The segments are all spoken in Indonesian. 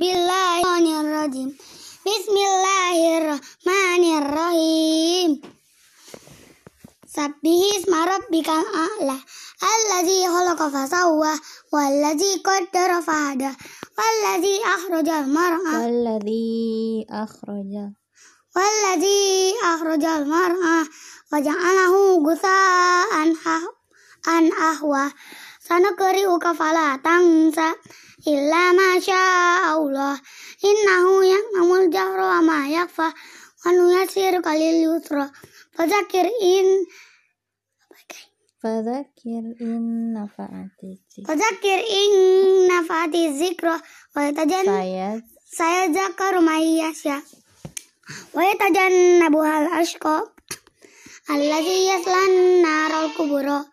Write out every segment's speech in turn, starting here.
Bismillahirrahmanirrahim. Bismillahirrahmanirrahim. Sabbihi isma rabbikal a'la. Allazi khalaqa fasawwa Wallazi qaddara fahada Wallazi akhrajal mar'a. Wallazi akhrajal Wallazi akhrajal mar'a. Waja'alahu gusa'an an ahwa sanukri'uka fala tangsa illa ma syaa Allah innahu ya'lamul jahra wa ma yakfa wa nuyasir kalil yusra. Fadzakir in Fadzakir in nafa'ati Fadzakir in nafa'ati zikra. Wa tajan saya zakar mayyasya wa yatajannabuhal ashqa. Allazi yaslan naral kubura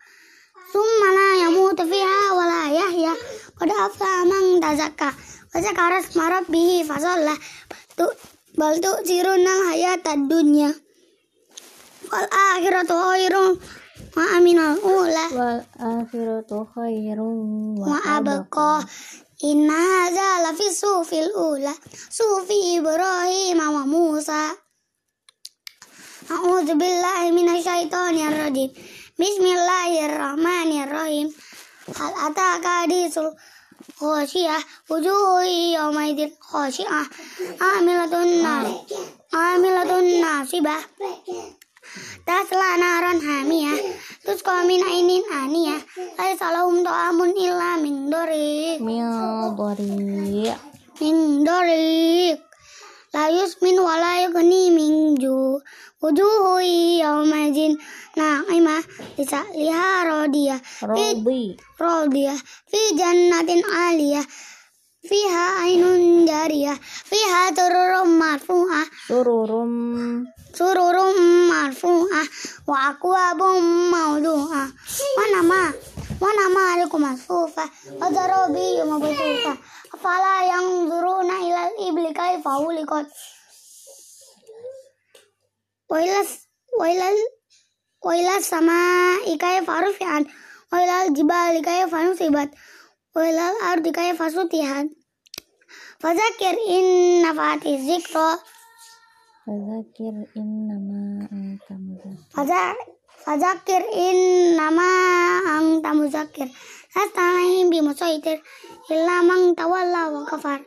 summa la yamutu fiha wa la yahya. Qad aflaha man tazakka. Wa zakara isma rabbih fa shalla bal tu al-hayata ad-dunya. Wal akhiratu khairun wa aminal ula wal akhiratu khairun wa abqa. inna hadza la fi sufil ula. Sufi ibrahim wa musa a'udzu billahi minasyaitonir rajim. Bismillahir hal ataka hadisul khashiyah wujuhu yawma idzin khashiyah amilatun nar amilatun nasibah tasla naran hamiyah tusqa min ainin aniyah laisa lahum ta'amun illa min dori من ضريع min dori la yusmin wa la yughni min ju. Wujuhu yawma idin na'imah lisa liha rodia rodia fi jannatin aliyah. Fiha ainun jariyah. Fiha tururum marfu'ah. Sururum sururum marfu'ah. Wa akwabum mawdu'ah. Wa nama wa nama alikum asufa wa zarabi mabsufa fala yang zuruna ilal ibli kaifa ulikot wailas wailal wailas sama ikai farufian wailal jibal ikai fanusibat wailal ardi ikai fasutihan fazakir in nafati zikro. Fazakir in nama ang tamu. fazakir in nama anta muzakir Lastanahin bimusaitir Illa mang tawalla wa kafar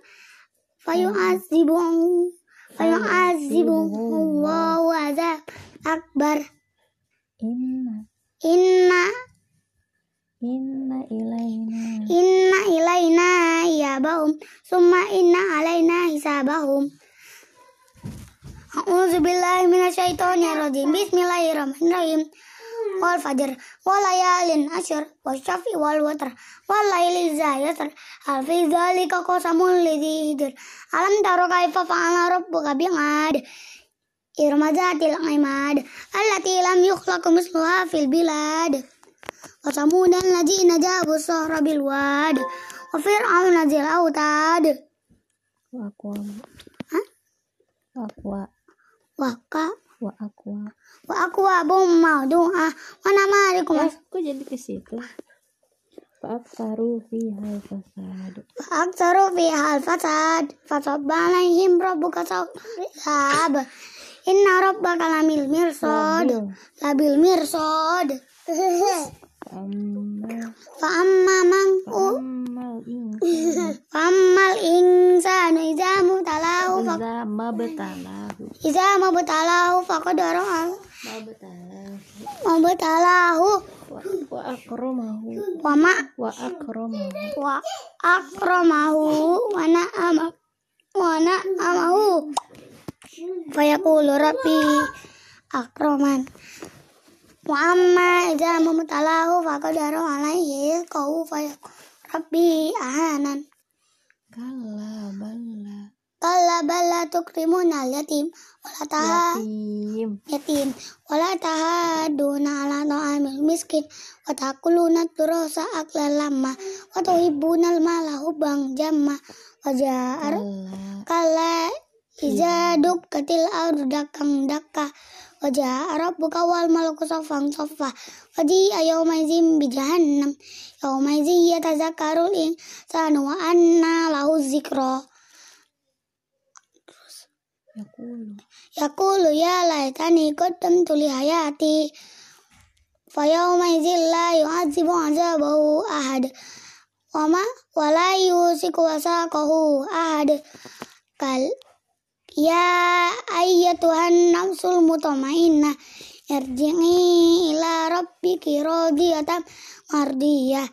Fayu'azibuhu Fayu'azibuhu Allahu azab akbar إن Inna إن إلينا Inna ilaina iyabahum Summa inna alaina hisabahum A'udzu billahi minasyaitonir rajim. Bismillahirrahmanirrahim. Wal fajr wal layalin asyr wasyafi wal watr wal laili zayasr hal fi dzalika qasamul lidzi hijr alam taro kaifa fa'ala rabbuka bi'ad irma zatil imad allati lam yukhlaq misluha fil bilad wa samudan ladzina jabu sahra bil wad wa fir'auna zil autad وأقوى Aqua. Wa Aqua bum mau doa. Mana mari ku. Aku jadi ke situ. Fa'aktaru fi hal fasad. Fa'aktaru fi hal fasad. Fa'tabba alaihim rabbuka sab Inna rabbaka lamil mirsad. Labil mirsad. Amma Fa amma man u Amal insan Fa ammal insanu mutalahu fa Iza mabtalahu Iza mabtalahu Faqadara Mabtalahu Mabtalahu Wa, wa akramahu. Wa ma Wa akramahu. Wa akramahu. Wa na'ama Wa na'amahu. Fayaqulu rabbi akraman Wa amma idza mumtalahu faqadara alaihi qau fayaqulu rabbi ahanan. Kalla balla Kalla balla tukrimuna al-yatim. Wala taha Yatim. yatim. Wala tahaduna ala ta'amil miskin. Wa takuluna turasa aklan lamma. Wa tuhibbuna al-mala hubban jamma. Wa ja'ar Kalla kala iza dukkatil ardu dakang dakka wa ja'a rabbuka wal malaku saffan saffa wa ji'a yawma idzin bi jahannam yawma idzin yatazakkarul insanu wa anna lahu dzikra Yaqulu. Yaqulu ya laitani qaddamtu ya ayyatuhan nafsul mutmainnah irji'i ila rabbiki radiyatan mardiyah.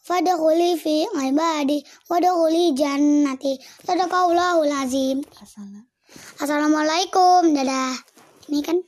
Fadkhuli fi ibadi wadkhuli jannati. Sadaqallahul azim. Assalam. Assalamualaikum. Dadah. Ini kan